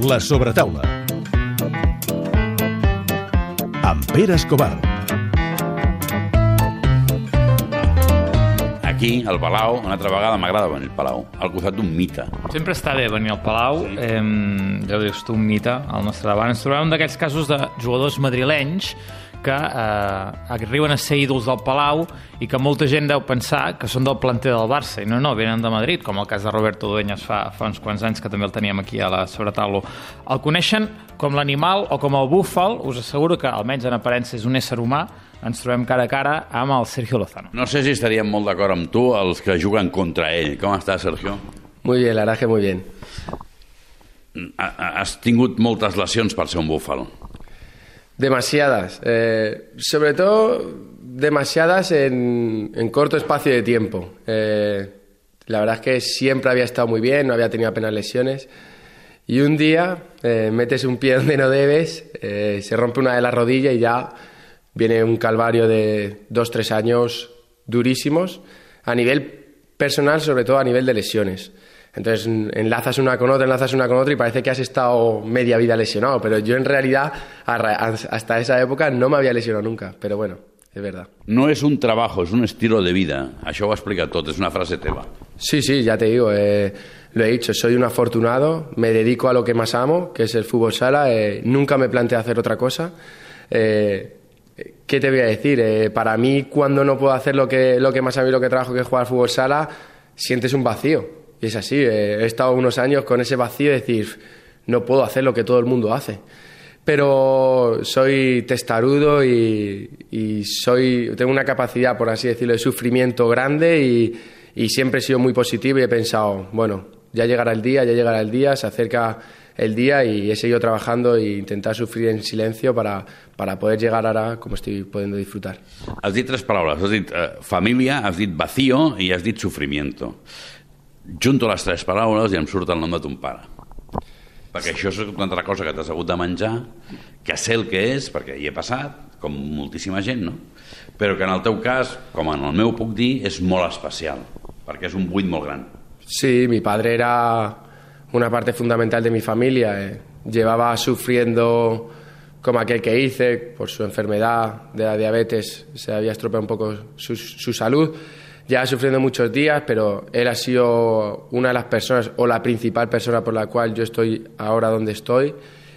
La sobretaula. Amb Pere Escobar. Aquí, al Palau, una altra vegada m'agrada venir al Palau, al costat d'un mite. Sempre està bé venir al Palau, eh, ja ho dius tu, un mite, al nostre davant. Ens trobem un d'aquells casos de jugadors madrilenys que eh, arriben a ser ídols del Palau i que molta gent deu pensar que són del planter del Barça, i no, no, venen de Madrid, com el cas de Roberto Dueñas fa, fa uns quants anys, que també el teníem aquí a la sobretaula. El coneixen com l'animal o com el búfal, us asseguro que, almenys en aparença, és un ésser humà, ens trobem cara a cara amb el Sergio Lozano. No sé si estaríem molt d'acord amb tu els que juguen contra ell. Com està, Sergio? Muy bien, la verdad que muy bien. Ha- ha- Has tingut moltes lesions per ser un búfal. Demasiadas. eh, sobre todo, demasiadas en, en corto espacio de tiempo. Eh, la verdad es que siempre había estado muy bien, no había tenido apenas lesiones. Y un día eh, metes un pie donde no debes, se rompe una de las rodillas y ya viene un calvario de dos, tres años durísimos, a nivel personal, sobre todo a nivel de lesiones. Entonces enlazas una con otra, enlazas una con otra y parece que has estado media vida lesionado, pero yo en realidad hasta esa época no me había lesionado nunca, pero bueno, es verdad. No és un trabajo, és un estilo de vida. Això ho explica tot, és una frase teva. Sí, sí, ya te digo, eh, lo he dicho, soy un afortunado, me dedico a lo que más amo, que es el fútbol sala, eh, nunca me planteé hacer otra cosa. Eh, ¿Qué te voy a decir? Eh, para mí, cuando no puedo hacer lo que, lo que más a mí lo que trabajo, que es jugar fútbol sala, sientes un vacío. Y es así, eh, he estado unos años con ese vacío de decir, no puedo hacer lo que todo el mundo hace. Pero soy testarudo y, y soy, tengo una capacidad, por así decirlo, de sufrimiento grande y, y siempre he sido muy positivo y he pensado, bueno, ya llegará el día, ya llegará el día, se acerca el día y he seguido trabajando e intentar sufrir en silencio para, para poder llegar ahora como estoy pudiendo disfrutar. Has dit tres paraules. Has dit eh, família, has dit vacío i has dit sufrimiento. Junto les tres paraules i em surt el nom de ton pare. Perquè això és una altra cosa que t'has hagut de menjar, que sé el que és, perquè hi he passat, com moltíssima gent, no? Però que en el teu cas, com en el meu puc dir, és molt especial, perquè és un buit molt gran. Sí, mi padre era una parte fundamental de mi familia. eh. Llevaba sufriendo como aquel que hice por su enfermedad de la diabetes, se había estropeado un poco su, su salud. Ya sufriendo muchos días, pero él ha sido una de las personas o la principal persona por la cual yo estoy ahora donde estoy.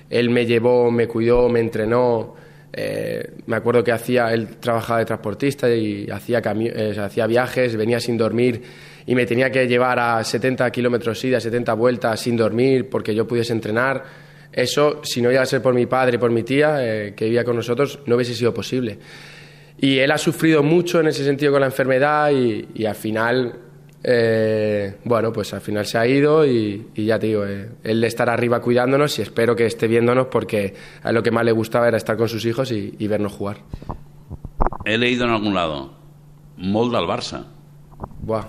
Él me llevó, me cuidó, me entrenó. eh, me acuerdo que hacía, él trabajaba de transportista y hacía, eh, hacía viajes, venía sin dormir y me tenía que llevar a 70 kilómetros ida, 70 vueltas sin dormir porque yo pudiese entrenar. Eso, si no iba a ser por mi padre y por mi tía, eh, que vivía con nosotros, no hubiese sido posible. Y él ha sufrido mucho en ese sentido con la enfermedad y, y al final, eh, bueno, pues al final se ha ido y, y ya te digo, eh, él estará arriba cuidándonos y espero que esté viéndonos porque a lo que más le gustaba era estar con sus hijos y, y vernos jugar. He leído en algun lado, molt del Barça, Buah,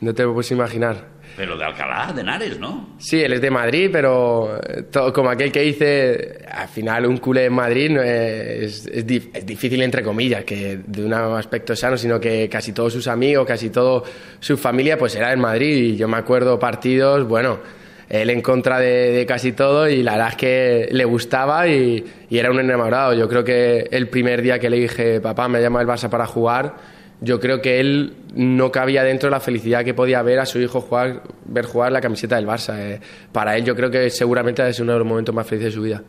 no te lo puedes imaginar. Però d'Alcalá, de Henares, no? Sí, él es de Madrid, pero eh, todo, como aquel que dice, al final un culé en Madrid no es, es, dif- es difícil entre comillas, que de un aspecto sano, sino que casi todos sus amigos, casi toda su familia, pues era en Madrid. Y yo me acuerdo partidos, bueno, él en contra de, de casi todo y la verdad es que le gustaba y, y era un enamorado. Yo creo que el primer día que le dije, papá, me llama el Barça para jugar, yo creo que él no cabía dentro de la felicidad que podía ver a su hijo jugar, ver jugar la camiseta del Barça. eh. Para él yo creo que seguramente ha sido uno de los momentos más felices de su vida.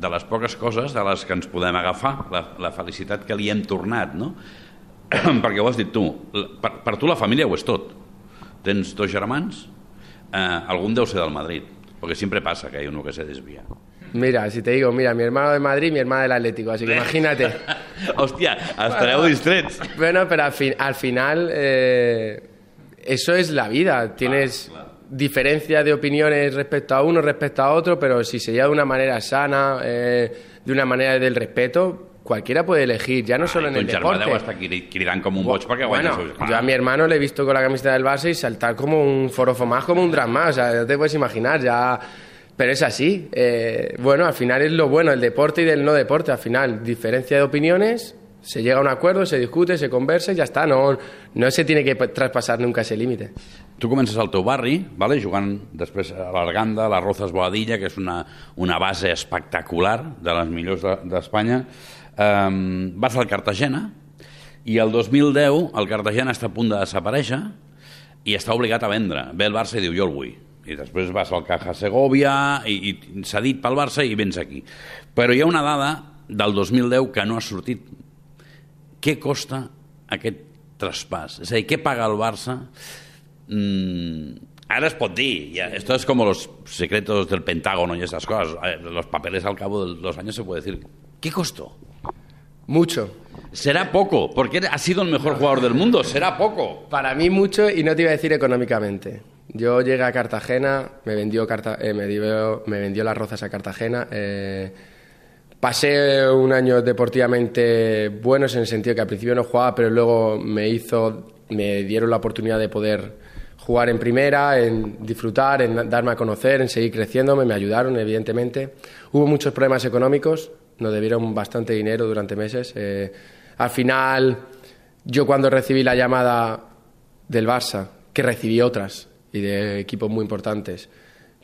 de les poques coses de les que ens podem agafar, la, la felicitat que li hem tornat, no? Perquè ho has dit tu, per, per tu la família ho és tot. Tens dos germans, eh, algun deu ser del Madrid, perquè sempre passa que hi ha uno que se desvia. Mira, si te digo, mira, mi hermano de Madrid, mi hermana del Atlético, así que imagínate. Hòstia, estareu distrets. Bueno, pero al, fin- al final eh, eso es la vida. Tienes diferencia de opiniones respecto a uno, respecto a otro, pero si se lleva de una manera sana, eh, de una manera del respeto, cualquiera puede elegir, ya no solo en el deporte. deu estar cri- cridant com un guanya Bueno, yo a mi hermano le he visto con la camiseta del Barça y saltar como un forofo más, como un drama, o sea, no te puedes imaginar, ya... Pero es así. eh, bueno, al final es lo bueno, el deporte y del no deporte. Al final, diferencia de opiniones, Se llega a un acuerdo, se discute, se conversa i ja està. No, no se tiene que traspasar nunca ese límite. Tu comences al teu barri, vale? jugant després a l'Arganda, a la Rozas Boadilla, que és una, una base espectacular de les millors d'Espanya. De, um, vas al Cartagena i el 2010 el Cartagena està a punt de desaparèixer i està obligat a vendre. Ve el Barça i diu jo el vull. I després vas al Caja Segovia i, i s'ha dit pel Barça i vens aquí. Però hi ha una dada del 2010 que no ha sortit. Què costa aquest traspàs? És a dir, què paga el Barça? Mm, ara es dir, ya, esto es como los secretos del Pentágono y esas cosas. Los papeles al cabo de los años se puede decir. ¿Qué costó? Mucho. Será poco, porque ha sido el mejor jugador del mundo, será poco. Para mí mucho y no te iba a decir económicamente. Yo llegué a Cartagena, me vendió, Carta eh, me, dio, me vendió las rozas a Cartagena. Eh, pasé un año deportivamente buenos en el sentido que al principio no jugaba, pero luego me hizo, me dieron la oportunidad de poder jugar en primera, en disfrutar, en darme a conocer, en seguir creciéndome, me ayudaron, evidentemente. Hubo muchos problemas económicos, nos debieron bastante dinero durante meses. Eh, al final, yo cuando recibí la llamada del Barça, que recibí otras y de equipos muy importantes,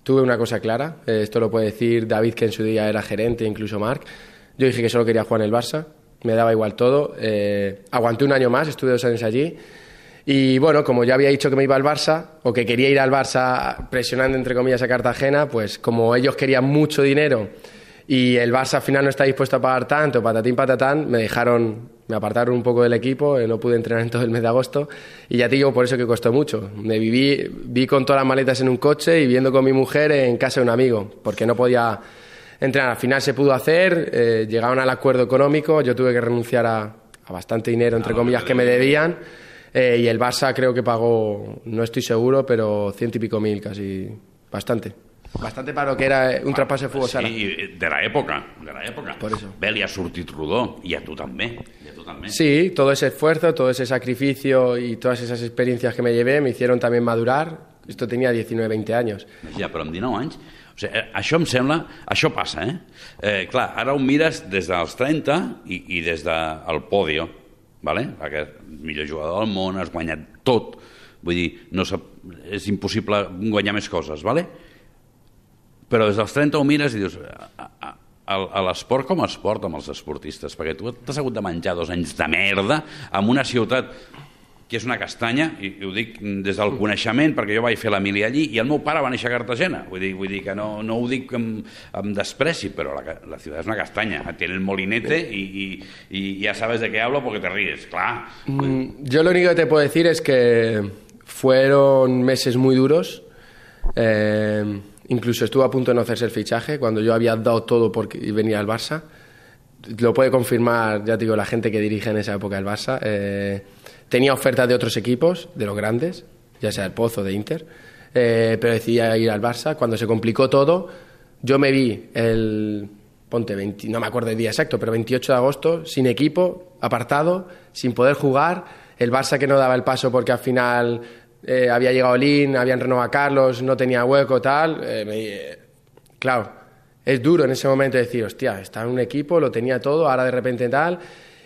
tuve una cosa clara, eh, esto lo puede decir David, que en su día era gerente, incluso Marc, yo dije que solo quería jugar en el Barça, me daba igual todo, eh, aguanté un año más, estuve dos años allí, y bueno, como ya había dicho que me iba al Barça, o que quería ir al Barça presionando entre comillas a Cartagena, pues como ellos querían mucho dinero y el Barça al final no está dispuesto a pagar tanto, patatín patatán, me dejaron, me apartaron un poco del equipo, eh, no pude entrenar en todo el mes de agosto y ya te digo por eso que costó mucho. Me viví, vi con todas las maletas en un coche y viviendo con mi mujer en casa de un amigo, porque no podía entrenar. Al final se pudo hacer, eh, llegaron al acuerdo económico, yo tuve que renunciar a, a bastante dinero, entre comillas, que me debían. Eh, y el Barça creo que pagó, no estoy seguro, pero ciento y pico mil, casi bastante. Bastante para lo que era un traspaso de fútbol sala. Sí, de la época, de la época. Por eso. Bé, li ha sortit rodó, i a tu també, i a tu també. Sí, todo ese esfuerzo, todo ese sacrificio y todas esas experiencias que me llevé me hicieron también madurar. Esto tenía 19, 20 años. Ja, però amb 19 anys... O sigui, eh, això em sembla... Això passa, eh? eh clar, ara ho mires des dels 30 i, i des del podio, vale? perquè millor jugador del món, has guanyat tot, vull dir, no és impossible guanyar més coses, vale? Però des dels 30 ho mires i dius a, a, a l'esport com a esport amb els esportistes, perquè tu t'has hagut de menjar dos anys de merda en una ciutat que és una castanya, i, i ho dic des del coneixement, perquè jo vaig fer la mili allí, i el meu pare va néixer a Cartagena, vull dir, vull dir que no, no ho dic amb, amb despreci, però la, la ciutat és una castanya, tiene el molinete y, y, y ya sabes de qué hablo porque te ríes, clar. Mm, yo lo único que te puedo decir es que fueron meses muy duros, eh, Incluso estuvo a punto de no hacerse el fichaje cuando yo había dado todo por venir al Barça. Lo puede confirmar, ya te digo, la gente que dirige en esa época el Barça. Eh, tenía ofertas de otros equipos, de los grandes, ya sea el Pozo, de Inter, eh, pero decidía ir al Barça. Cuando se complicó todo, yo me vi el, ponte 20, no me acuerdo el día exacto, pero 28 de agosto, sin equipo, apartado, sin poder jugar. El Barça que no daba el paso porque al final eh, había llegado Lin, habían renovado a Carlos, no tenía hueco, tal. Eh, me, claro, es duro en ese momento decir, hostia, está en un equipo, lo tenía todo, ahora de repente tal.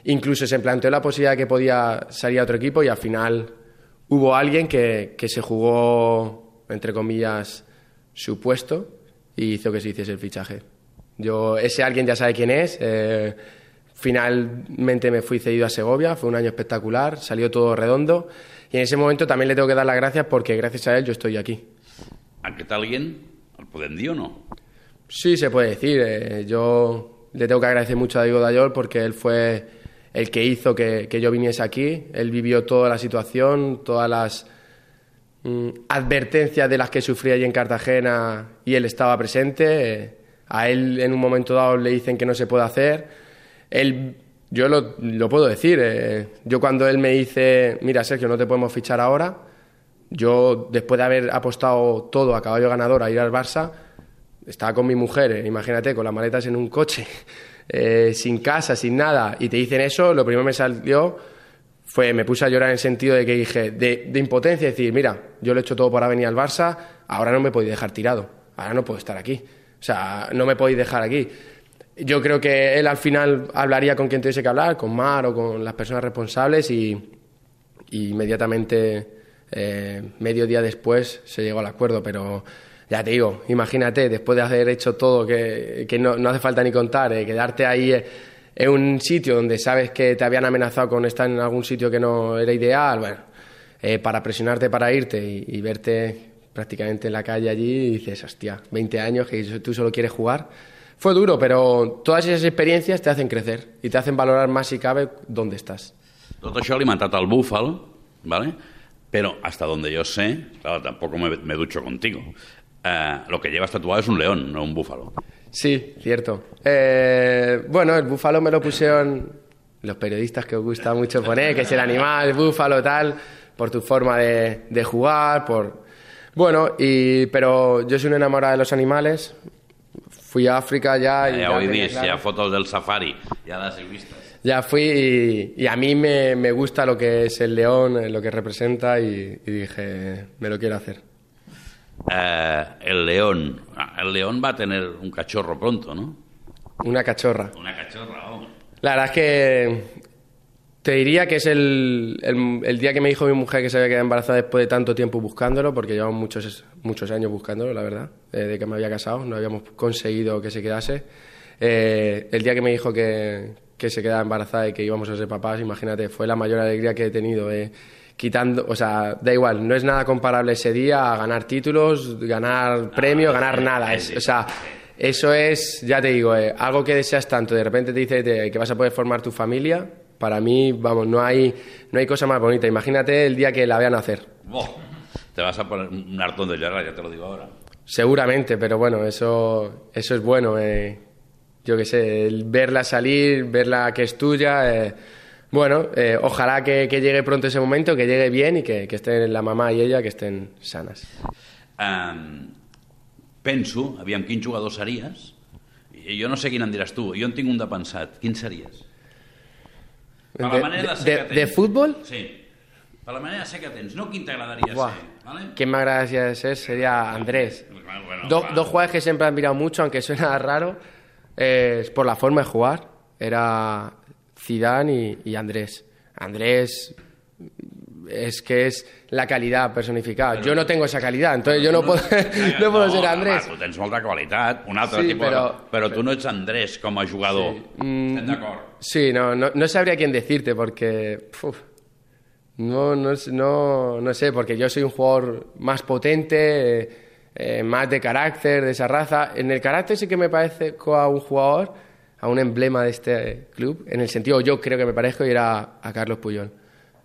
Incluso se planteó la posibilidad de que podía salir a otro equipo y al final hubo alguien que, que se jugó, entre comillas, su puesto y hizo que se hiciese el fichaje. Yo, ese alguien ya sabe quién es. Eh, finalmente me fui cedido a Segovia, fue un año espectacular, salió todo redondo. Y en ese momento también le tengo que dar las gracias porque gracias a él yo estoy aquí. Aquest alguien, el podem dir o no? Sí, se puede decir. Eh, yo le tengo que agradecer mucho a Diego Dayol porque él fue el que hizo que, que yo viniese aquí. Él vivió toda la situación, todas las mm, advertencias de las que sufría allí en Cartagena y él estaba presente. Eh, a él en un momento dado le dicen que no se puede hacer. Él yo lo, puedo decir. Eh, yo cuando él me dice, mira Sergio, no te podemos fichar ahora, yo después de haber apostado todo a caballo ganador a ir al Barça, estaba con mi mujer, eh, imagínate, con las maletas en un coche, eh, sin casa, sin nada, y te dicen eso, lo primero que me salió fue, me puse a llorar en el sentido de que dije, de, de impotencia, decir, mira, yo lo he hecho todo para venir al Barça, ahora no me podéis dejar tirado, ahora no puedo estar aquí, o sea, no me podéis dejar aquí. Yo creo que él al final hablaría con quien tuviese que hablar, con Mar o con las personas responsables y, inmediatamente, eh, medio día después, se llegó al acuerdo. Pero ya te digo, imagínate, después de haber hecho todo, que, que no, no hace falta ni contar, eh, quedarte ahí eh, en un sitio donde sabes que te habían amenazado con estar en algún sitio que no era ideal, bueno, eh, para presionarte para irte y, y verte prácticamente en la calle allí y dices, hostia, 20 años que tú solo quieres jugar. Fue duro, pero todas esas experiencias te hacen crecer y te hacen valorar más si cabe dónde estás. Tot això alimentat el búfal, ¿vale? pero hasta donde yo sé, claro, tampoco me, me ducho contigo, eh, lo que llevas tatuado es un león, no un búfalo. Sí, cierto. Eh, bueno, el búfalo me lo pusieron los periodistas que os gusta mucho poner, que es el animal, el búfalo, tal, por tu forma de, de jugar, por... Bueno, y, pero yo soy un enamorado de los animales. Fui a África ya y... Ja ya ho he tenía vist, claro. hi ha fotos del safari, ja les he vistes. Ya fui y, y a mí me, me gusta lo que es el león, eh, lo que representa y, y dije, me lo quiero hacer. Eh, el león, ah, el león va a tener un cachorro pronto, ¿no? Una cachorra. Una cachorra, vamos. La verdad es que te diría que es el, el- el día que me dijo mi mujer que se había quedado embarazada después de tanto tiempo buscándolo, porque llevamos muchos, muchos años buscándolo, la verdad, eh, de que me había casado, no habíamos conseguido que se quedase. Eh, el día que me dijo que, que se quedaba embarazada y que íbamos a ser papás, imagínate, fue la mayor alegría que he tenido. eh, quitando, o sea, da igual, no es nada comparable ese día a ganar títulos, ganar premios, ganar nada. Es, o sea, eso es, ya te digo, eh, algo que deseas tanto, de repente te dice que vas a poder formar tu familia. Para mí, vamos, no hay, no hay cosa más bonita. Imagínate el día que la vean. Buah, te vas a poner un hartón de llorar, ya te lo digo ahora. Seguramente, pero bueno, eso, eso es bueno. eh, yo qué sé, el verla salir, verla que es tuya. eh, bueno, eh, ojalá que, que llegue pronto ese momento, que llegue bien y que, que estén la mamá y ella, que estén sanas. Um, penso, aviam, quin jugador series? Jo no sé quin en diràs tu, jo en tinc un de pensat. Quin series? Per la De- manera de, de- de-? Sí. Per la manera de ser que tens, no quin t'agradaria ser. Vale? ¿Quién me agradaría ser? Sería Andrés. Bueno, bueno, Do- va. dos jugadores que siempre han mirado mucho, aunque suena raro, eh, es por la forma de jugar. Era Zidane y, y Andrés. Andrés es que es la calidad personificada. yo no tengo esa calidad, entonces yo no puedo, no puedo ser Andrés. home, tu tens molta qualitat, un altre Sí, tipus, però- però, tu no ets Andrés com a jugador. Sí. Estem d'acord. Sí, no, no, no sabría quién decirte porque... uf, no, no, no, no sé, porque yo soy un jugador más potente, eh, eh, más de carácter, de esa raza. En el carácter sí que me parezco a un jugador, a un emblema de este club, en el sentido yo creo que me parezco y era a Carlos Puyol.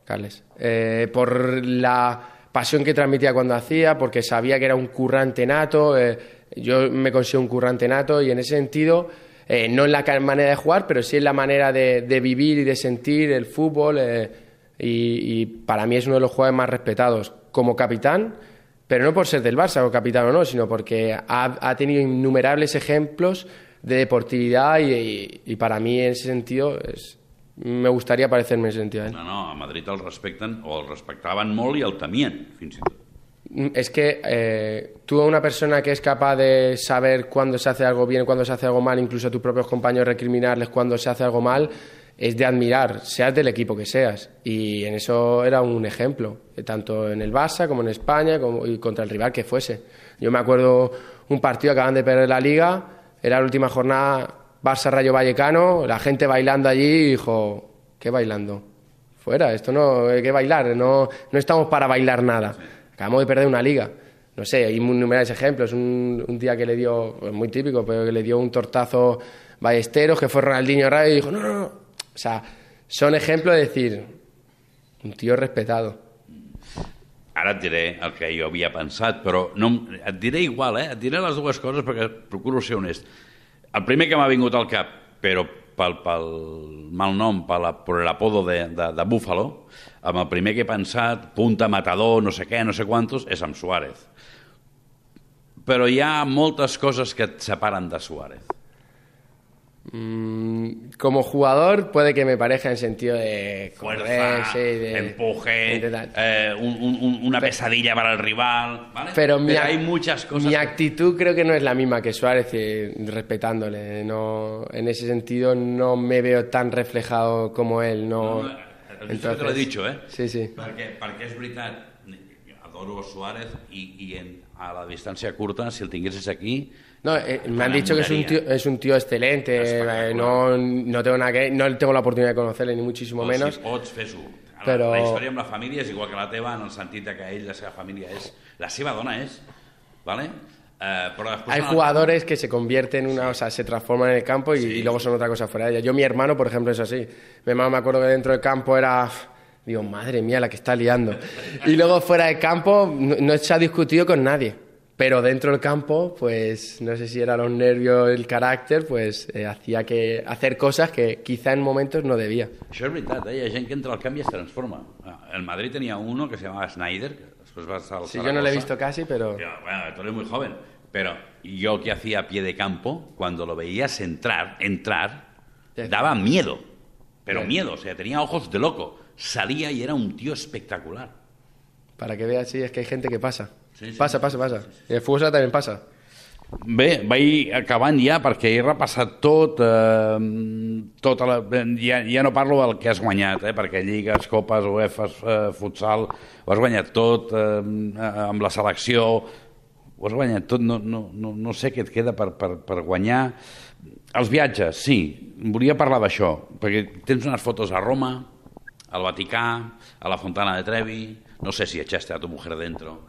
Carles. Eh, por la pasión que transmitía cuando hacía, porque sabía que era un currante nato, eh, yo me considero un currante nato y en ese sentido, eh, no en la manera de jugar, pero sí en la manera de, de vivir y de sentir el fútbol eh, y, y para mí es uno de los jugadores más respetados como capitán, pero no por ser del Barça o capitán o no, sino porque ha, ha tenido innumerables ejemplos de deportividad y, y- y para mí en ese sentido es, me gustaría parecerme a él. No, no, a Madrid el respecten, o el respectaven molt i el temien, fins i tot. Mm, Es que eh, tú, una persona que es capaz de saber cuándo se hace algo bien, cuándo se hace algo mal, incluso a tus propios compañeros recriminarles cuando se hace algo mal, es de admirar, seas del equipo que seas. Y en eso era un ejemplo, eh, tanto en el Barça como en España como, y contra el rival que fuese. Yo me acuerdo un partido, acaban de perder la liga, era la última jornada Barça-Rayo Vallecano, la gente bailando allí y dijo, ¿qué bailando? fuera, esto no hay que bailar, no, no estamos para bailar nada. Acabamos de perder una liga. No sé, hay innumerables ejemplos. Un, un día que le dio, es muy típico, pero que le dio un tortazo Ballesteros, que fue Ronaldinho Rayo y dijo, no, no, no. O sea, son ejemplos de decir, un tío respetado. Ara et diré el que jo havia pensat, però no, et diré igual, eh? Et diré les dues coses perquè procuro ser honest. El primer que m'ha vingut al cap, però pel, pel mal nom, per la- per l'apodo de, de, de Búfalo, amb el primer que he pensat, punta, matador, no sé què, no sé quantos, és amb Suárez. Però hi ha moltes coses que et separen de Suárez. Mm, como jugador puede que me parezca en sentido de Fuerza, sí, de empuje, de eh, un- un- un- una pesadilla para el rival. ¿vale? Pero, mi, ac- hay muchas cosas. mi actitud creo que no es la misma que Suárez, respetándole. No, en ese sentido no me veo tan reflejado como él. No, No, no, això te l'he dit, eh? Sí, sí. Perquè, perquè és veritat, adoro Suárez i, i en, a la distància curta, si el tinguessis aquí... No, eh, me han dicho que es un tío, es un tío excelente. Eh, no, no tengo nada que, no tengo la oportunidad de conocerle ni muchísimo menos. Si pots, fes-ho. Però- La història amb la família és igual que la teva, en el sentit que ell, la seva família és... La seva dona és, ¿vale? Eh. Hay jugadores que se convierten en una, o sea, se transforman en el campo y, y luego son otra cosa fuera de ella. Yo, mi hermano, por ejemplo, es así. Mi hermano me acuerdo que dentro del campo era. Digo, madre mía, la que está liando. Y luego fuera del campo no, no se ha discutido con nadie. Pero dentro del campo, pues no sé si era los nervios, el carácter, pues eh, hacía que hacer cosas que quizá en momentos no debía. Això és veritat, eh? hi ha gent que entra al camp i es transforma. Ah, El Madrid tenia uno que se llamaba Snyder, que després va estar al Sí, yo no lo he visto casi, pero. Yo, bueno, tú eres muy joven, pero yo que hacía a pie de campo, cuando lo veías entrar, entrar, daba miedo, pero miedo, o sea, tenía ojos de loco. Salía y era un tío espectacular. Para que veas, sí, es que hay gente que pasa. Sí, sí. Pasa, pasa, pasa. Y el fútbol sala también pasa. Bé, vaig acabant ja perquè he repassat tot, eh, tota la, ja, ja no parlo del que has guanyat, eh, perquè lligues, copes, UEFA, eh, futsal, ho has guanyat tot eh, amb la selecció, ho has guanyat tot, no, no, no, no sé què et queda per, per, per guanyar. Els viatges, sí, volia parlar d'això, perquè tens unes fotos a Roma, al Vaticà, a la Fontana de Trevi, no sé si echaste a tu mujer dentro.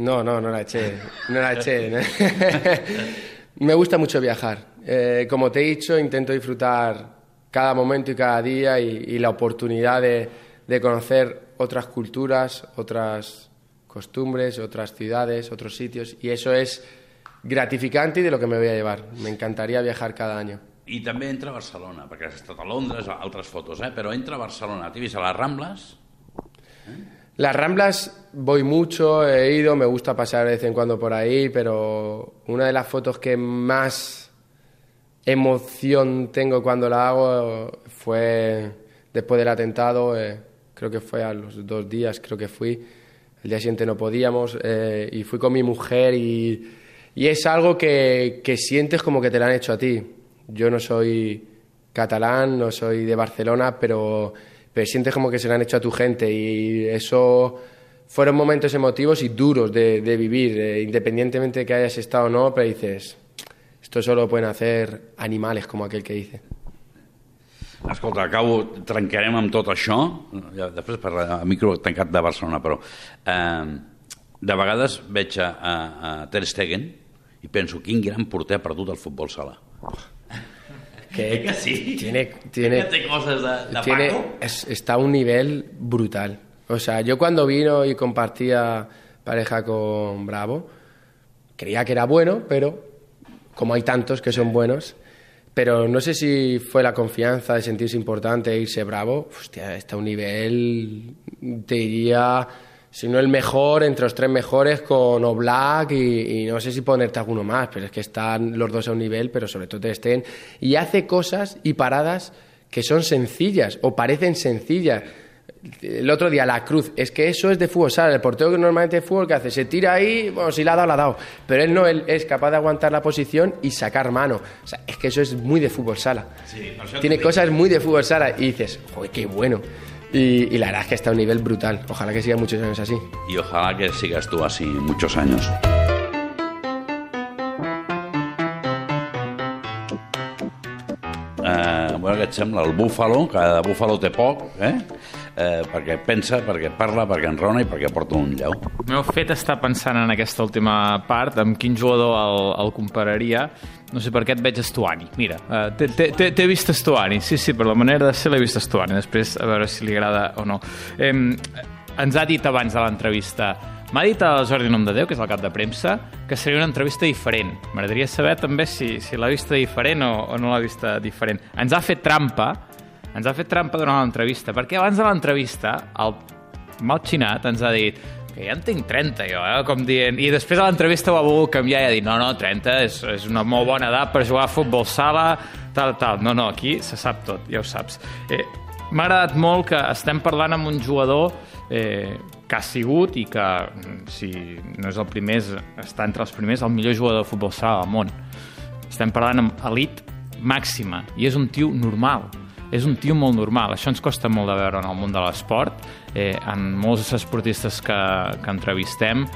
No, no, no la eché. No la eché. Me gusta mucho viajar. Eh, como te he dicho, intento disfrutar cada momento y cada día y, la oportunidad de, conocer otras culturas, otras costumbres, otras ciudades, otros sitios. Y eso es gratificante y de lo que me voy a llevar. Me encantaría viajar cada año. I també entra a Barcelona, perquè has estat a Londres, a altres fotos, eh? però entra a Barcelona. T'he vist a les Rambles, Las Ramblas voy mucho, he ido, me gusta pasar de vez en cuando por ahí, pero una de las fotos que más emoción tengo cuando la hago fue después del atentado, eh, creo que fue a los dos días, creo que fui, el día siguiente no podíamos, eh, y fui con mi mujer y, es algo que, que sientes como que te lo han hecho a ti. Yo no soy catalán, no soy de Barcelona, pero, pero sientes como que se lo han hecho a tu gente y eso fueron momentos emotivos y duros de, de vivir, eh, independientemente de que hayas estado o no, pero dices, esto solo lo pueden hacer animales como aquel que dice. Escolta, acabo, trencarem amb tot això, ja, després parlarem a micro tancat de Barcelona, però eh, de vegades veig a, a Ter Stegen i penso, quin gran porter ha perdut el futbol sala. Que, que sí? Tiene, tiene, coses de, de tiene, es- está a un nivel brutal. O sea, yo cuando vino y compartía pareja con Bravo, creía que era bueno, pero como hay tantos que son buenos, pero no sé si fue la confianza de sentirse importante e irse Bravo, hostia, está a un nivel, te diría, si no el mejor, entre los tres mejores con Oblak y, y no sé si ponerte alguno más, pero es que están los dos a un nivel, pero sobre todo estén y hace cosas y paradas que son sencillas o parecen sencillas. El otro día, la cruz, es que eso es de fútbol sala. El portero que normalmente de fútbol, que hace? Se tira ahí, bueno, si la ha dado, la ha dado. Pero él no, él es capaz de aguantar la posición y sacar mano. O sea, es que eso es muy de fútbol sala. Sí, Tiene cosas muy de fútbol sala y dices, joder, qué bueno. Y, y la verdad es que está a un nivel brutal. Ojalá que siga muchos años así. Y ojalá que sigas tú así muchos años. Eh, bueno, què et sembla? El búfalo, cada búfalo té poc, eh? eh? perquè pensa, perquè parla, perquè enrona i perquè porta un lleu. M'heu fet estar pensant en aquesta última part, amb quin jugador el, el compararia. No sé per què et veig Estuani. Mira, uh, t'he vist Estuani. Sí, sí, per la manera de ser l'he vist Estuani. Després, a veure si li agrada o no. Eh, ens ha dit abans de l'entrevista M'ha dit el Jordi Nom de Déu, que és el cap de premsa, que seria una entrevista diferent. M'agradaria saber també si, si l'ha vista diferent o, o no l'ha vista diferent. Ens ha fet trampa, ens ha fet trampa durant l'entrevista, perquè abans de l'entrevista el mal xinat ens ha dit que ja en tinc 30 jo, eh? com dient... I després a l'entrevista ho ha volgut canviar i ha dit no, no, 30 és, és una molt bona edat per jugar a futbol sala, tal, tal. No, no, aquí se sap tot, ja ho saps. Eh, M'ha agradat molt que estem parlant amb un jugador eh, que ha sigut i que, si no és el primer, està entre els primers, el millor jugador de futbol sala del món. Estem parlant amb elit màxima i és un tio normal és un tio molt normal. Això ens costa molt de veure en el món de l'esport. Eh, en molts esportistes que, que entrevistem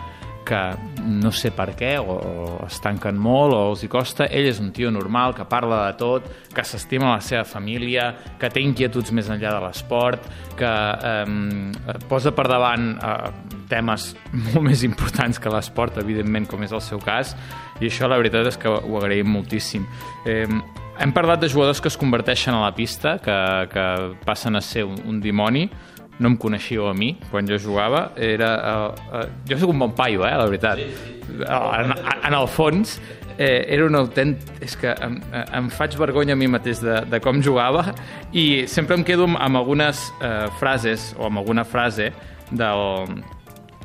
que no sé per què, o, o es tanquen molt, o els hi costa. Ell és un tio normal, que parla de tot, que s'estima la seva família, que té inquietuds més enllà de l'esport, que eh, posa per davant eh, temes molt més importants que l'esport, evidentment, com és el seu cas, i això la veritat és que ho agraïm moltíssim. Eh, hem parlat de jugadors que es converteixen a la pista, que, que passen a ser un, un dimoni. No em coneixíeu a mi quan jo jugava. Era, uh, uh, jo sóc un bon paio, eh, la veritat. En, en el fons, eh, era un autent... És que em, em faig vergonya a mi mateix de, de com jugava i sempre em quedo amb, amb algunes eh, frases o amb alguna frase del,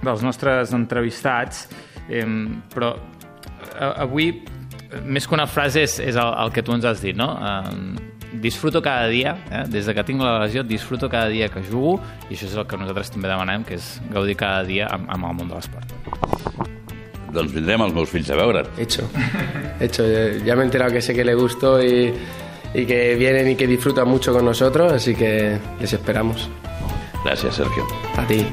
dels nostres entrevistats, eh, però eh, avui més que una frase és, és el, el que tu ens has dit, no? Uh, disfruto cada dia, eh? des de que tinc la lesió, disfruto cada dia que jugo i això és el que nosaltres també demanem, que és gaudir cada dia amb, amb el món de l'esport. Doncs vindrem els meus fills a veure't. Hecho, hecho. Ya me he enterado que sé que le gustó y, y que vienen y que disfrutan mucho con nosotros, así que les esperamos. Gràcies, Sergio. A ti.